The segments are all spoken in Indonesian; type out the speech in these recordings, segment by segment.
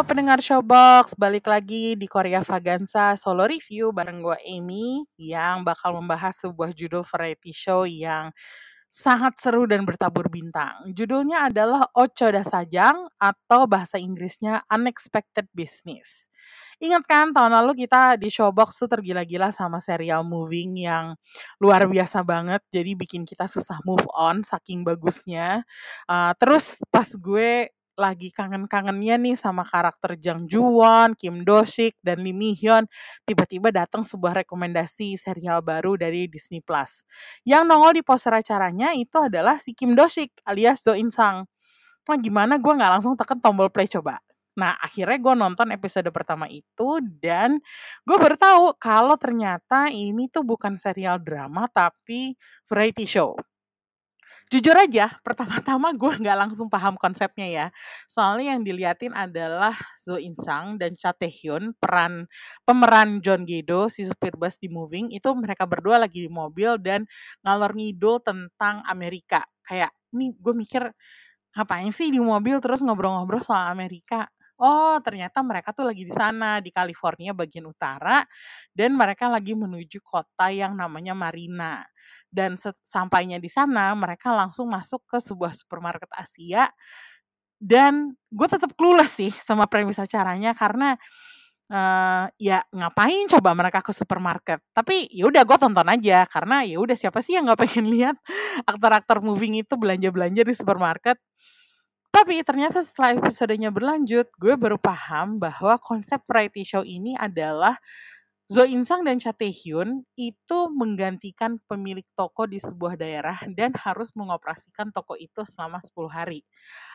Pendengar Showbox, balik lagi di Korea Vaganza Solo Review bareng gue Amy yang bakal membahas sebuah judul variety show yang sangat seru dan bertabur bintang. Judulnya adalah Ochoda Sajang atau bahasa Inggrisnya Unexpected Business. Ingat kan tahun lalu kita di Showbox tuh tergila-gila sama serial Moving yang luar biasa banget. Jadi bikin kita susah move on saking bagusnya. Uh, terus pas gue lagi kangen-kangennya nih sama karakter Jang Juwon, Kim Do Sik, dan Lee Mi Hyun, tiba-tiba datang sebuah rekomendasi serial baru dari Disney Plus. Yang nongol di poster acaranya itu adalah si Kim Do Sik alias Do In Sang. Nah gimana gue nggak langsung tekan tombol play coba? Nah, akhirnya gue nonton episode pertama itu dan gue baru tahu kalau ternyata ini tuh bukan serial drama tapi variety show jujur aja pertama-tama gue nggak langsung paham konsepnya ya. Soalnya yang diliatin adalah Zo In Sang dan Cha Tae Hyun peran pemeran John Gedo si supir bus di Moving itu mereka berdua lagi di mobil dan ngalor ngidul tentang Amerika. Kayak nih gue mikir ngapain sih di mobil terus ngobrol-ngobrol soal Amerika? Oh, ternyata mereka tuh lagi di sana di California bagian utara dan mereka lagi menuju kota yang namanya Marina dan sampainya di sana mereka langsung masuk ke sebuah supermarket Asia dan gue tetap clueless sih sama premis acaranya karena uh, ya ngapain coba mereka ke supermarket? Tapi ya udah gue tonton aja karena ya udah siapa sih yang nggak pengen lihat aktor-aktor moving itu belanja-belanja di supermarket? Tapi ternyata setelah episodenya berlanjut, gue baru paham bahwa konsep variety show ini adalah Zo Insang dan Cha Tae-hyun itu menggantikan pemilik toko di sebuah daerah dan harus mengoperasikan toko itu selama 10 hari.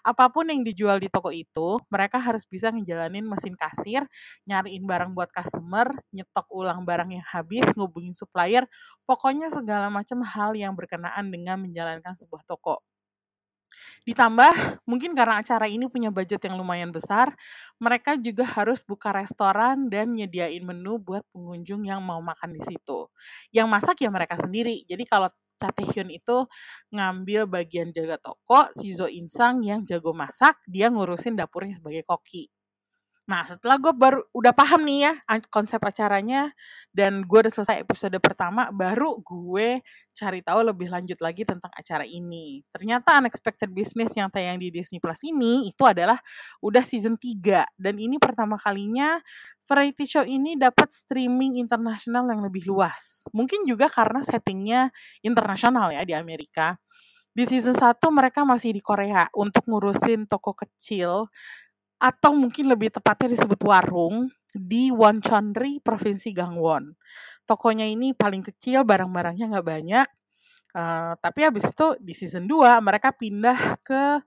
Apa pun yang dijual di toko itu, mereka harus bisa ngejalanin mesin kasir, nyariin barang buat customer, nyetok ulang barang yang habis, ngubungin supplier, pokoknya segala macam hal yang berkenaan dengan menjalankan sebuah toko. Ditambah mungkin karena acara ini punya budget yang lumayan besar, mereka juga harus buka restoran dan nyediain menu buat pengunjung yang mau makan di situ. Yang masak ya mereka sendiri. Jadi kalau Cha Tae-hyun itu ngambil bagian jaga toko, si Zo Insang yang jago masak, dia ngurusin dapurnya sebagai koki. Nah, setelah gue baru udah paham nih ya konsep acaranya dan gue udah selesai episode pertama, baru gue cari tahu lebih lanjut lagi tentang acara ini. Ternyata Unexpected Business yang tayang di Disney Plus ini itu adalah udah season 3 dan ini pertama kalinya variety show ini dapat streaming internasional yang lebih luas. Mungkin juga karena settingnya internasional ya di Amerika. Di season 1 mereka masih di Korea untuk ngurusin toko kecil atau mungkin lebih tepatnya disebut warung di Wonchonri, Provinsi Gangwon. Tokonya ini paling kecil, barang-barangnya nggak banyak. Uh, tapi habis itu di season 2 mereka pindah ke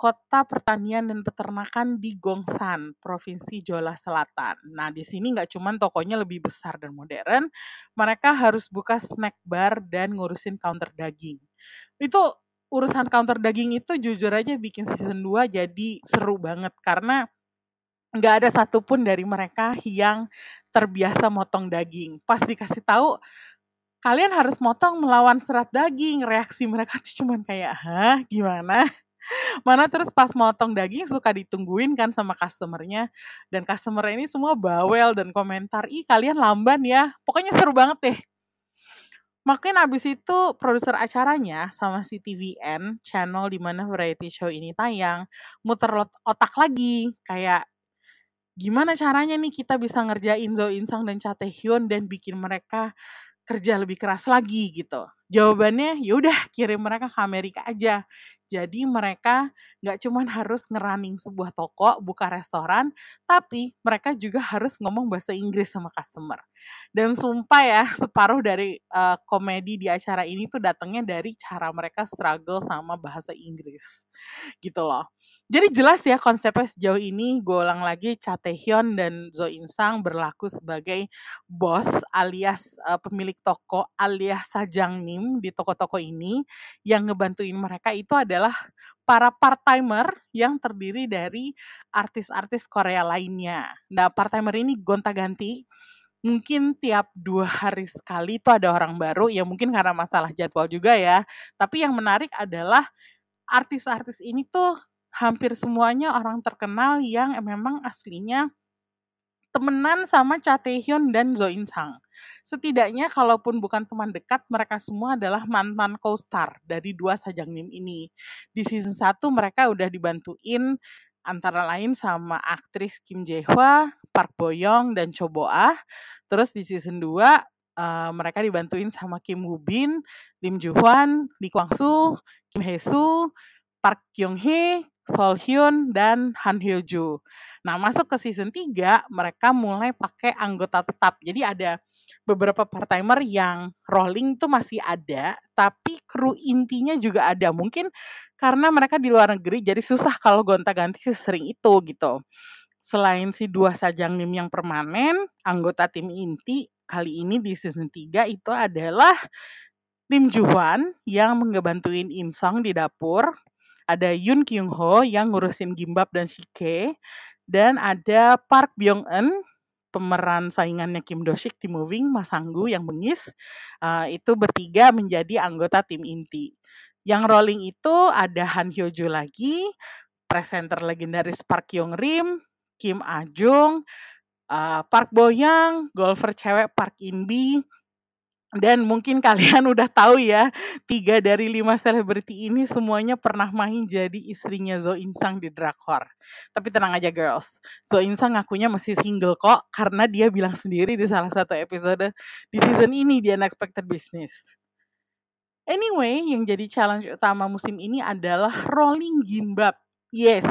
kota pertanian dan peternakan di Gongsan, Provinsi Jola Selatan. Nah, di sini nggak cuma tokonya lebih besar dan modern, mereka harus buka snack bar dan ngurusin counter daging. Itu urusan counter daging itu jujur aja bikin season 2 jadi seru banget karena nggak ada satupun dari mereka yang terbiasa motong daging. Pas dikasih tahu kalian harus motong melawan serat daging, reaksi mereka tuh cuman kayak, hah gimana? Mana terus pas motong daging suka ditungguin kan sama customernya dan customer ini semua bawel dan komentar, ih kalian lamban ya. Pokoknya seru banget deh Makin abis itu produser acaranya sama si channel di mana variety show ini tayang, muter otak lagi kayak gimana caranya nih kita bisa ngerjain Zo Insang dan Cha Taehyun dan bikin mereka kerja lebih keras lagi gitu? Jawabannya ya udah kirim mereka ke Amerika aja. Jadi mereka nggak cuman harus ngerunning sebuah toko, buka restoran, tapi mereka juga harus ngomong bahasa Inggris sama customer. Dan sumpah ya, separuh dari uh, komedi di acara ini tuh datangnya dari cara mereka struggle sama bahasa Inggris. Gitu loh. Jadi jelas ya konsepnya sejauh ini gue ulang lagi Cha Taehyun dan Zo In Sang berlaku sebagai bos alias uh, pemilik toko alias Sajang Nim di toko-toko ini yang ngebantuin mereka itu adalah para part-timer yang terdiri dari artis-artis Korea lainnya. Nah part-timer ini gonta-ganti mungkin tiap dua hari sekali itu ada orang baru ya mungkin karena masalah jadwal juga ya tapi yang menarik adalah artis-artis ini tuh hampir semuanya orang terkenal yang memang aslinya temenan sama Cha Taehyun dan Zo In Sang. Setidaknya kalaupun bukan teman dekat, mereka semua adalah mantan co-star dari dua Sajang Nim ini. Di season 1 mereka udah dibantuin antara lain sama aktris Kim Jae Hwa, Park Bo Young, dan Cho Bo Ah. Terus di season 2 uh, eh, mereka dibantuin sama Kim Woo Bin, Lim Joo Hwan, Lee Kwang Soo, Kim Hae Soo, Park Kyung Hee, Sol Hyun, dan Han Hyo Joo. Nah, masuk ke season 3, mereka mulai pakai anggota tetap. Jadi ada beberapa part-timer yang rolling tuh masih ada, tapi kru intinya juga ada. Mungkin karena mereka di luar negeri, jadi susah kalau gonta-ganti sesering itu gitu. Selain si dua sajang nim yang permanen, anggota tim inti kali ini di season 3 itu adalah Lim Juhwan yang ngebantuin Insong di dapur, ada Yoon Kyung Ho yang ngurusin Gimbap dan Shike dan ada Park Byung Eun pemeran saingannya Kim Do Sik di Moving Mas Anggu yang bengis uh, itu bertiga menjadi anggota tim inti. Yang rolling itu ada Han Hyo Joo lagi, presenter legendaris Park Kyung Rim, Kim Ah Jung, uh, Park Bo Young, golfer cewek Park In Bi, dan mungkin kalian udah tahu ya, tiga dari lima selebriti ini semuanya pernah main jadi istrinya Zo Insang di Drakor. Tapi tenang aja girls, Zo Insang ngakunya masih single kok karena dia bilang sendiri di salah satu episode di season ini di Unexpected Business. Anyway, yang jadi challenge utama musim ini adalah rolling gimbap. Yes,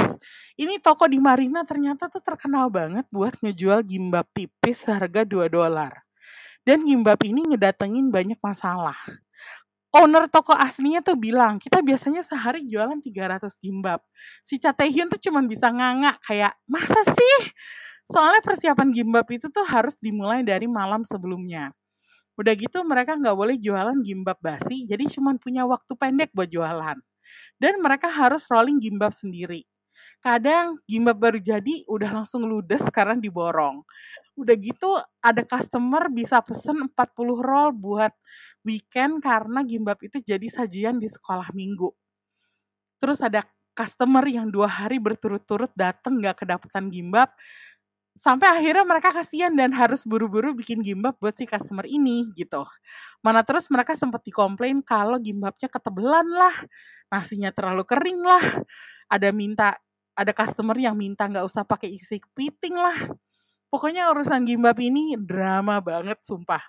ini toko di Marina ternyata tuh terkenal banget buat ngejual gimbap tipis harga 2 dolar dan Gimbap ini ngedatengin banyak masalah. Owner toko aslinya tuh bilang, kita biasanya sehari jualan 300 gimbap. Si Cha Taehyun tuh cuma bisa nganga kayak, masa sih? Soalnya persiapan gimbap itu tuh harus dimulai dari malam sebelumnya. Udah gitu mereka nggak boleh jualan gimbap basi, jadi cuma punya waktu pendek buat jualan. Dan mereka harus rolling gimbap sendiri. Kadang gimbap baru jadi udah langsung ludes karena diborong. Udah gitu ada customer bisa pesen 40 roll buat weekend karena gimbap itu jadi sajian di sekolah minggu. Terus ada customer yang dua hari berturut-turut dateng gak kedapatan gimbap, sampai akhirnya mereka kasihan dan harus buru-buru bikin gimbap buat si customer ini gitu. Mana terus mereka sempat dikomplain kalau gimbapnya ketebelan lah, nasinya terlalu kering lah, ada minta ada customer yang minta nggak usah pakai isi kepiting lah. Pokoknya urusan gimbap ini drama banget sumpah.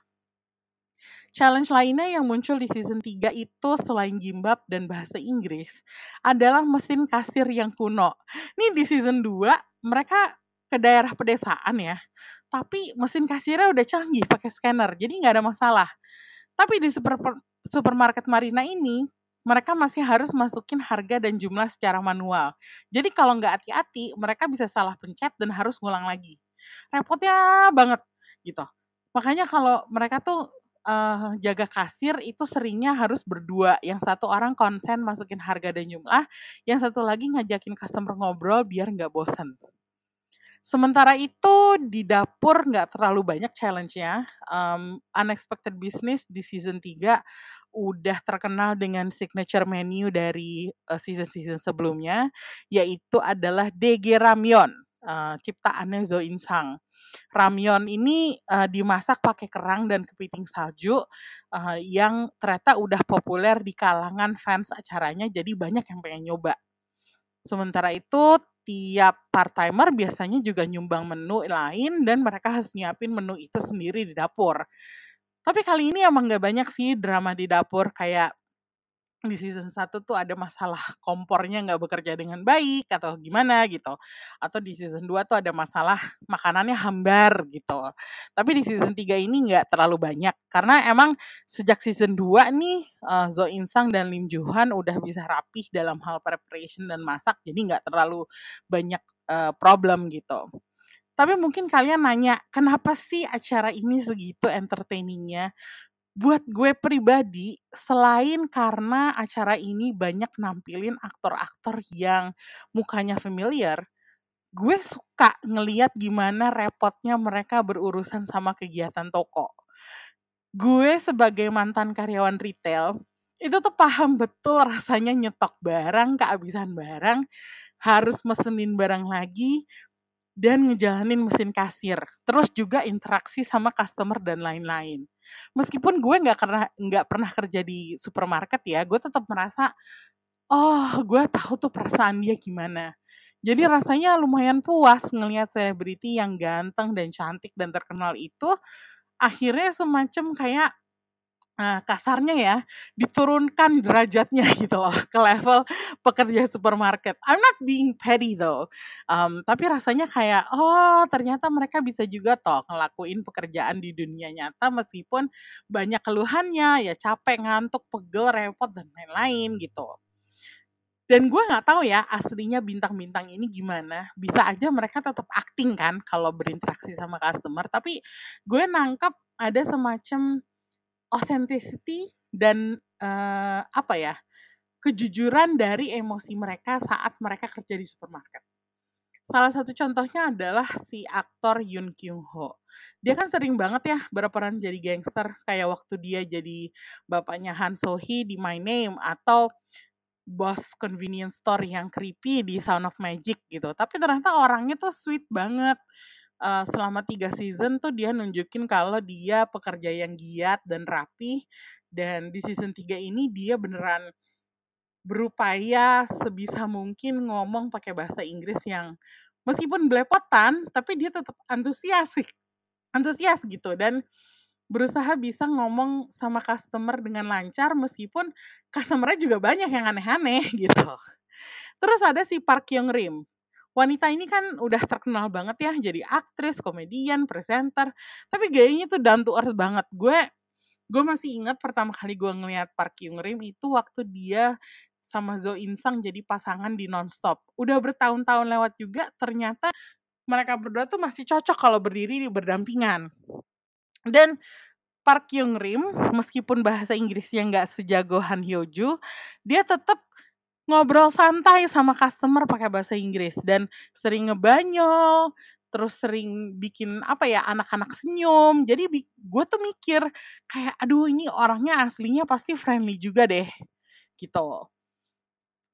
Challenge lainnya yang muncul di season 3 itu selain gimbap dan bahasa Inggris adalah mesin kasir yang kuno. Nih di season 2 mereka ke daerah pedesaan ya. Tapi mesin kasirnya udah canggih pakai scanner, jadi nggak ada masalah. Tapi di super, supermarket Marina ini mereka masih harus masukin harga dan jumlah secara manual. Jadi kalau nggak hati-hati, mereka bisa salah pencet dan harus ngulang lagi. Repotnya banget gitu. Makanya kalau mereka tuh uh, jaga kasir itu seringnya harus berdua. Yang satu orang konsen masukin harga dan jumlah, yang satu lagi ngajakin customer ngobrol biar nggak bosen. Sementara itu di dapur nggak terlalu banyak challenge-nya. Um, Unexpected Business di season 3 udah terkenal dengan signature menu dari season-season uh, sebelumnya, yaitu adalah DG Ramyeon, uh, ciptaannya Zo In Sang. Ramyeon ini uh, dimasak pakai kerang dan kepiting salju uh, yang ternyata udah populer di kalangan fans acaranya, jadi banyak yang pengen nyoba. Sementara itu tiap part-timer biasanya juga nyumbang menu lain dan mereka harus nyiapin menu itu sendiri di dapur. Tapi kali ini emang gak banyak sih drama di dapur kayak di season 1 tuh ada masalah kompornya nggak bekerja dengan baik atau gimana gitu. Atau di season 2 tuh ada masalah makanannya hambar gitu. Tapi di season 3 ini nggak terlalu banyak karena emang sejak season 2 nih uh, Zo In Sang dan Lim Joo Han udah bisa rapih dalam hal preparation dan masak jadi nggak terlalu banyak uh, problem gitu. Tapi mungkin kalian nanya, kenapa sih acara ini segitu entertainingnya? Buat gue pribadi, selain karena acara ini banyak nampilin aktor-aktor yang mukanya familiar, gue suka ngeliat gimana repotnya mereka berurusan sama kegiatan toko. Gue sebagai mantan karyawan retail, itu tuh paham betul rasanya nyetok barang, kehabisan barang, harus mesenin barang lagi, dan ngejalanin mesin kasir. Terus juga interaksi sama customer dan lain-lain meskipun gue nggak pernah nggak pernah kerja di supermarket ya gue tetap merasa oh gue tahu tuh perasaan dia gimana jadi rasanya lumayan puas ngelihat selebriti yang ganteng dan cantik dan terkenal itu akhirnya semacam kayak Nah, kasarnya ya, diturunkan derajatnya gitu loh ke level pekerja supermarket. I'm not being petty though. Um, tapi rasanya kayak, oh ternyata mereka bisa juga toh ngelakuin pekerjaan di dunia nyata meskipun banyak keluhannya, ya capek, ngantuk, pegel, repot, dan lain-lain gitu. Dan gue nggak tahu ya aslinya bintang-bintang ini gimana. Bisa aja mereka tetap acting kan kalau berinteraksi sama customer. Tapi gue nangkep ada semacam authenticity dan uh, apa ya kejujuran dari emosi mereka saat mereka kerja di supermarket. Salah satu contohnya adalah si aktor Yoon Kyung Ho. Dia kan sering banget ya berperan jadi gangster kayak waktu dia jadi bapaknya Han So Hee di My Name atau bos convenience store yang creepy di Sound of Magic gitu. Tapi ternyata orangnya tuh sweet banget uh, selama tiga season tuh dia nunjukin kalau dia pekerja yang giat dan rapi dan di season 3 ini dia beneran berupaya sebisa mungkin ngomong pakai bahasa Inggris yang meskipun belepotan tapi dia tetap antusias antusias gitu dan berusaha bisa ngomong sama customer dengan lancar meskipun customernya juga banyak yang aneh-aneh gitu. Terus ada si Park Young Rim wanita ini kan udah terkenal banget ya jadi aktris, komedian, presenter, tapi gayanya tuh down to earth banget. Gue gue masih ingat pertama kali gue ngeliat Park Kyung Rim itu waktu dia sama Zo In Sang jadi pasangan di Nonstop. Udah bertahun-tahun lewat juga, ternyata mereka berdua tuh masih cocok kalau berdiri di berdampingan. Dan Park Kyung Rim, meskipun bahasa Inggrisnya nggak sejago Han Hyo Joo, dia tetap ngobrol santai sama customer pakai bahasa Inggris. Dan sering ngebanyol terus sering bikin apa ya anak-anak senyum. Jadi gue tuh mikir kayak aduh ini orangnya aslinya pasti friendly juga deh gitu.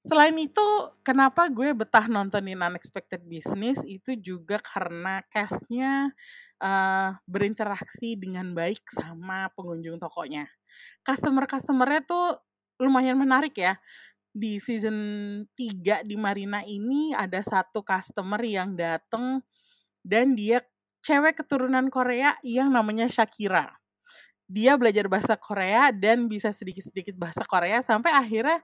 Selain itu kenapa gue betah nontonin Unexpected Business? Itu juga karena castnya uh, berinteraksi dengan baik sama pengunjung tokonya. Customer-customernya tuh lumayan menarik ya di season 3 di Marina ini ada satu customer yang dateng dan dia cewek keturunan Korea yang namanya Shakira. Dia belajar bahasa Korea dan bisa sedikit-sedikit bahasa Korea sampai akhirnya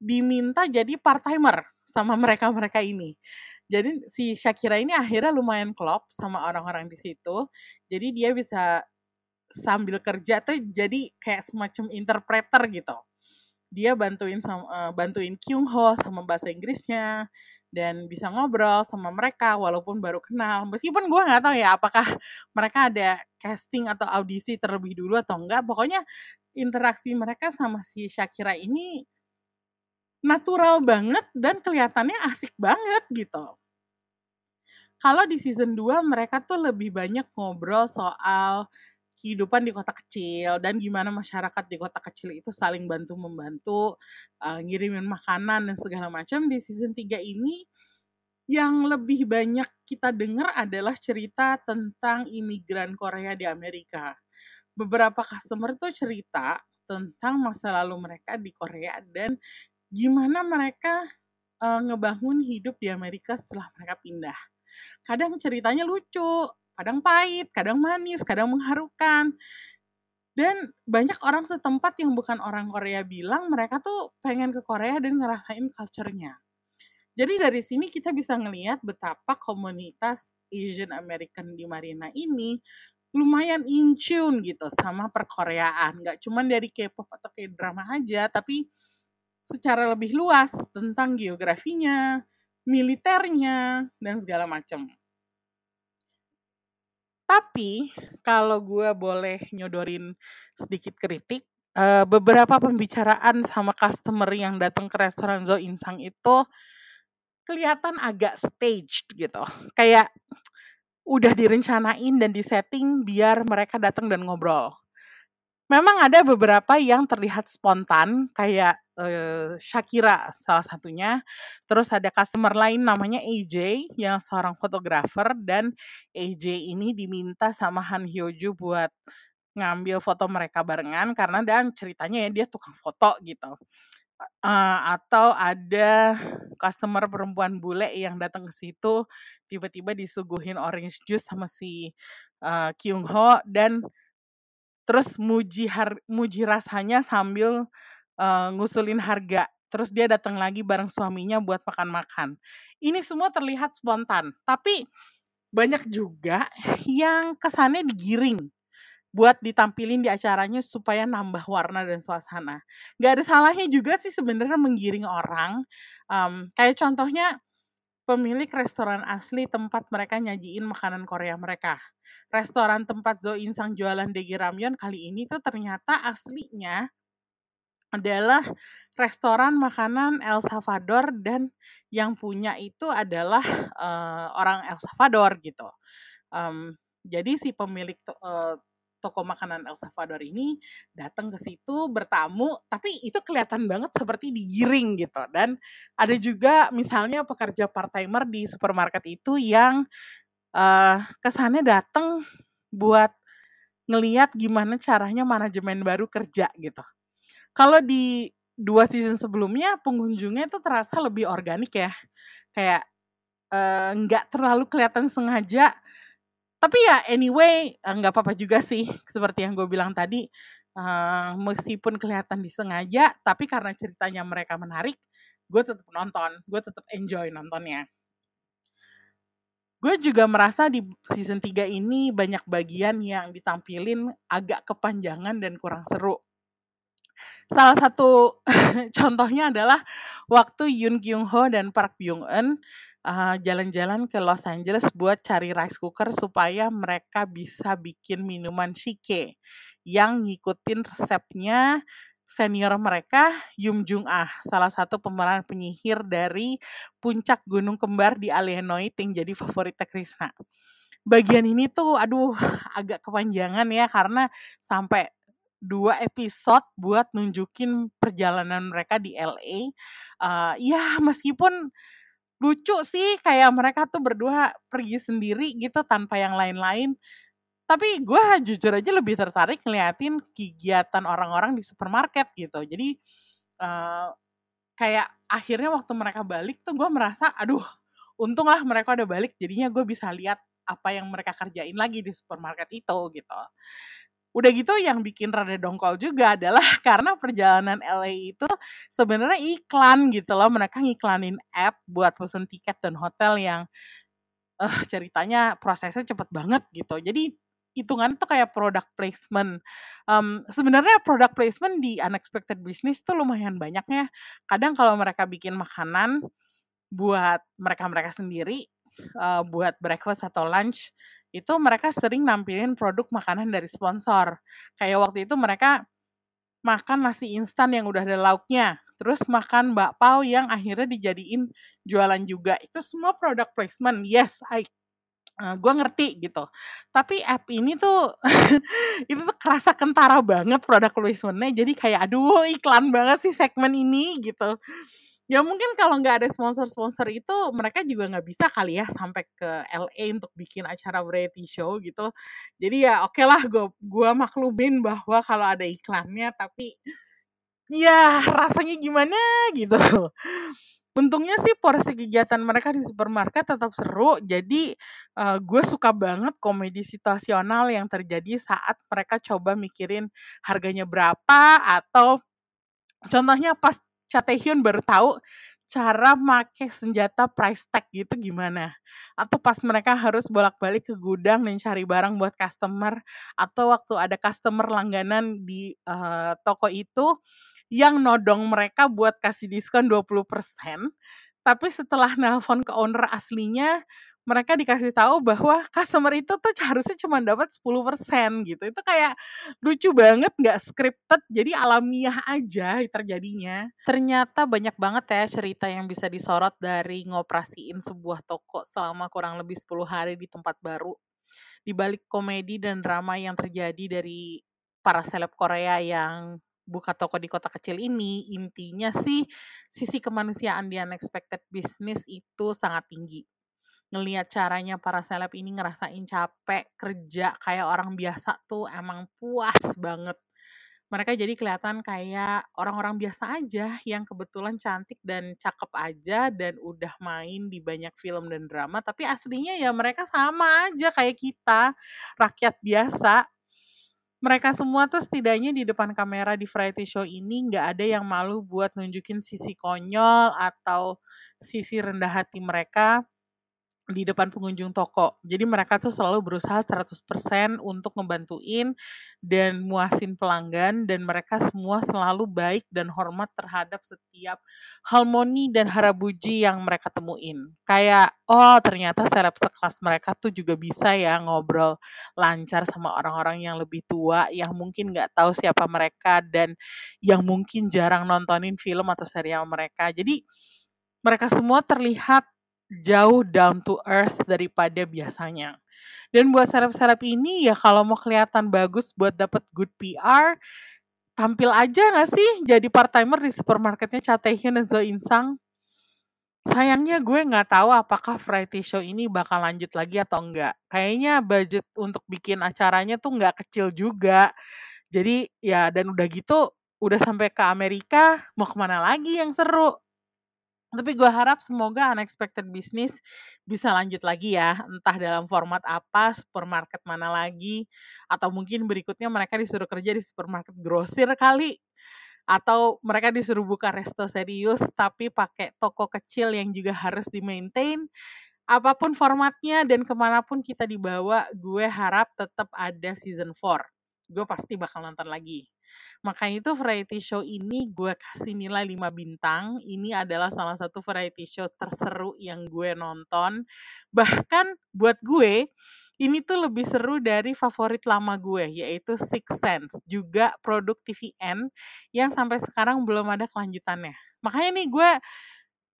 diminta jadi part-timer sama mereka-mereka ini. Jadi si Shakira ini akhirnya lumayan klop sama orang-orang di situ. Jadi dia bisa sambil kerja tuh jadi kayak semacam interpreter gitu dia bantuin sama uh, bantuin Kyung Ho sama bahasa Inggrisnya dan bisa ngobrol sama mereka walaupun baru kenal. Meskipun gue nggak tahu ya apakah mereka ada casting atau audisi terlebih dulu atau enggak pokoknya interaksi mereka sama si Shakira ini natural banget dan kelihatannya asik banget gitu. Kalau di season 2 mereka tuh lebih banyak ngobrol soal kehidupan di kota kecil dan gimana masyarakat di kota kecil itu saling bantu membantu uh, ngirimin makanan dan segala macam di season 3 ini yang lebih banyak kita dengar adalah cerita tentang imigran Korea di Amerika. Beberapa customer tuh cerita tentang masa lalu mereka di Korea dan gimana mereka uh, ngebangun hidup di Amerika setelah mereka pindah. Kadang ceritanya lucu, kadang pahit, kadang manis, kadang mengharukan. Dan banyak orang setempat yang bukan orang Korea bilang mereka tuh pengen ke Korea dan ngerasain culture-nya. Jadi dari sini kita bisa ngelihat betapa komunitas Asian American di Marina ini lumayan in tune gitu sama perkoreaan. Gak cuman dari K-pop atau K-drama aja, tapi secara lebih luas tentang geografinya, militernya, dan segala macam. Tapi kalau gue boleh nyodorin sedikit kritik, uh, beberapa pembicaraan sama customer yang datang ke restoran Zo Insang itu kelihatan agak staged gitu. Kayak udah direncanain dan disetting biar mereka datang dan ngobrol. Memang ada beberapa yang terlihat spontan, kayak uh, Shakira salah satunya. Terus ada customer lain namanya AJ yang seorang fotografer dan AJ ini diminta sama Han Hyoju buat ngambil foto mereka barengan karena dan ceritanya ya dia tukang foto gitu. Uh, atau ada customer perempuan bule yang datang ke situ tiba-tiba disuguhin orange juice sama si uh, Kyung Ho dan terus muji har muji rasanya sambil uh, ngusulin harga. Terus dia datang lagi bareng suaminya buat makan-makan. Ini semua terlihat spontan, tapi banyak juga yang kesannya digiring buat ditampilin di acaranya supaya nambah warna dan suasana. Gak ada salahnya juga sih sebenarnya menggiring orang. Um, kayak contohnya pemilik restoran asli tempat mereka nyajiin makanan Korea mereka restoran tempat Zo Insang jualan Degi Ramyeon kali ini tuh ternyata aslinya adalah restoran makanan El Salvador dan yang punya itu adalah uh, orang El Salvador gitu. Um, jadi si pemilik to, uh, toko makanan El Salvador ini datang ke situ bertamu, tapi itu kelihatan banget seperti digiring gitu. Dan ada juga misalnya pekerja part timer di supermarket itu yang uh, kesannya datang buat ngeliat gimana caranya manajemen baru kerja gitu. Kalau di dua season sebelumnya pengunjungnya itu terasa lebih organik ya, kayak nggak uh, terlalu kelihatan sengaja. Tapi ya anyway nggak apa-apa juga sih seperti yang gue bilang tadi. Uh, meskipun kelihatan disengaja, tapi karena ceritanya mereka menarik, gue tetap nonton, gue tetap enjoy nontonnya gue juga merasa di season 3 ini banyak bagian yang ditampilin agak kepanjangan dan kurang seru. Salah satu contohnya adalah waktu Yoon Kyung Ho dan Park Byung Eun uh, jalan-jalan ke Los Angeles buat cari rice cooker supaya mereka bisa bikin minuman shike yang ngikutin resepnya senior mereka Yum Jung Ah, salah satu pemeran penyihir dari puncak gunung kembar di Alienoid yang jadi favoritnya Krishna. Bagian ini tuh aduh agak kepanjangan ya karena sampai dua episode buat nunjukin perjalanan mereka di LA. Uh, ya meskipun lucu sih kayak mereka tuh berdua pergi sendiri gitu tanpa yang lain-lain. Tapi gue jujur aja lebih tertarik ngeliatin kegiatan orang-orang di supermarket gitu. Jadi uh, kayak akhirnya waktu mereka balik tuh gue merasa aduh untung lah mereka udah balik jadinya gue bisa lihat apa yang mereka kerjain lagi di supermarket itu gitu udah gitu yang bikin rada dongkol juga adalah karena perjalanan LA itu sebenarnya iklan gitu loh mereka ngiklanin app buat pesen tiket dan hotel yang uh, ceritanya prosesnya cepet banget gitu jadi hitungan tuh kayak product placement. Um, sebenarnya product placement di unexpected business tuh lumayan banyaknya. Kadang kalau mereka bikin makanan buat mereka-mereka sendiri, uh, buat breakfast atau lunch, itu mereka sering nampilin produk makanan dari sponsor. Kayak waktu itu mereka makan nasi instan yang udah ada lauknya, terus makan bakpao yang akhirnya dijadiin jualan juga. Itu semua product placement. Yes, I Uh, gue ngerti gitu. Tapi app ini tuh itu tuh kerasa kentara banget produk placementnya. Jadi kayak aduh iklan banget sih segmen ini gitu. Ya mungkin kalau nggak ada sponsor-sponsor itu mereka juga nggak bisa kali ya sampai ke LA untuk bikin acara variety show gitu. Jadi ya oke okay lah gue gua maklumin bahwa kalau ada iklannya tapi ya rasanya gimana gitu. Untungnya sih porsi kegiatan mereka di supermarket tetap seru, jadi uh, gue suka banget komedi situasional yang terjadi saat mereka coba mikirin harganya berapa atau contohnya pas Cha Taehyun baru tahu cara make senjata price tag gitu gimana. Atau pas mereka harus bolak-balik ke gudang dan cari barang buat customer. Atau waktu ada customer langganan di uh, toko itu yang nodong mereka buat kasih diskon 20%. Tapi setelah nelpon ke owner aslinya, mereka dikasih tahu bahwa customer itu tuh harusnya cuma dapat 10% gitu. Itu kayak lucu banget, nggak scripted, jadi alamiah aja terjadinya. Ternyata banyak banget ya cerita yang bisa disorot dari ngoperasiin sebuah toko selama kurang lebih 10 hari di tempat baru. Di balik komedi dan drama yang terjadi dari para seleb Korea yang buka toko di kota kecil ini, intinya sih sisi kemanusiaan di unexpected business itu sangat tinggi ngelihat caranya para seleb ini ngerasain capek kerja kayak orang biasa tuh emang puas banget. Mereka jadi kelihatan kayak orang-orang biasa aja yang kebetulan cantik dan cakep aja dan udah main di banyak film dan drama, tapi aslinya ya mereka sama aja kayak kita, rakyat biasa. Mereka semua tuh setidaknya di depan kamera di variety show ini nggak ada yang malu buat nunjukin sisi konyol atau sisi rendah hati mereka di depan pengunjung toko. Jadi mereka tuh selalu berusaha 100% untuk ngebantuin dan muasin pelanggan dan mereka semua selalu baik dan hormat terhadap setiap harmoni dan harabuji yang mereka temuin. Kayak oh ternyata seleb sekelas mereka tuh juga bisa ya ngobrol lancar sama orang-orang yang lebih tua yang mungkin nggak tahu siapa mereka dan yang mungkin jarang nontonin film atau serial mereka. Jadi mereka semua terlihat jauh down to earth daripada biasanya. Dan buat serap-serap ini ya kalau mau kelihatan bagus buat dapat good PR, tampil aja gak sih jadi part-timer di supermarketnya Cha Taehyun dan Zo Insang? Sayangnya gue nggak tahu apakah variety show ini bakal lanjut lagi atau enggak. Kayaknya budget untuk bikin acaranya tuh nggak kecil juga. Jadi ya dan udah gitu udah sampai ke Amerika mau ke mana lagi yang seru tapi gue harap semoga unexpected business bisa lanjut lagi ya, entah dalam format apa, supermarket mana lagi, atau mungkin berikutnya mereka disuruh kerja di supermarket grosir kali, atau mereka disuruh buka resto serius tapi pakai toko kecil yang juga harus di-maintain. Apa pun formatnya dan ke mana pun kita dibawa, gue harap tetap ada season 4. Gue pasti bakal nonton lagi. Makanya itu variety show ini gue kasih nilai 5 bintang. Ini adalah salah satu variety show terseru yang gue nonton. Bahkan buat gue, ini tuh lebih seru dari favorit lama gue, yaitu Six Sense. Juga produk TVN yang sampai sekarang belum ada kelanjutannya. Makanya nih gue,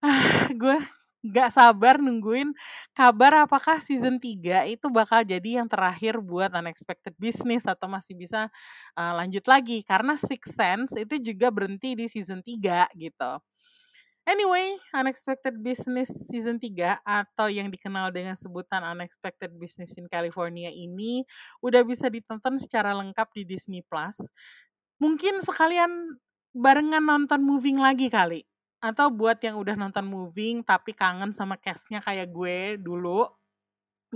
ah, gue gak sabar nungguin kabar apakah season 3 itu bakal jadi yang terakhir buat Unexpected Business atau masih bisa uh, lanjut lagi karena Six Sense itu juga berhenti di season 3 gitu. Anyway, Unexpected Business Season 3 atau yang dikenal dengan sebutan Unexpected Business in California ini udah bisa ditonton secara lengkap di Disney Plus. Mungkin sekalian barengan nonton moving lagi kali atau buat yang udah nonton moving tapi kangen sama castnya kayak gue dulu,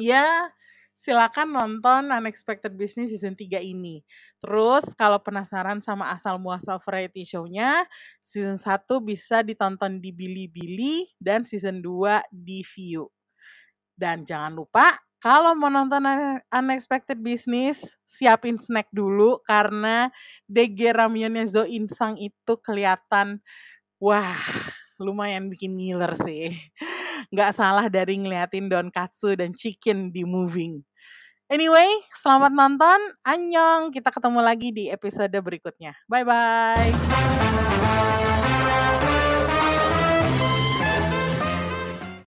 ya silakan nonton Unexpected Business season 3 ini. Terus kalau penasaran sama asal muasal variety show-nya, season 1 bisa ditonton di Bilibili dan season 2 di View. Dan jangan lupa kalau mau nonton Unexpected Business, siapin snack dulu karena DG Ramyonnya Zo Insang itu kelihatan Wah, lumayan bikin ngiler sih. Nggak salah dari ngeliatin Don Katsu dan Chicken di Moving. Anyway, selamat nonton. Annyeong. Kita ketemu lagi di episode berikutnya. Bye-bye.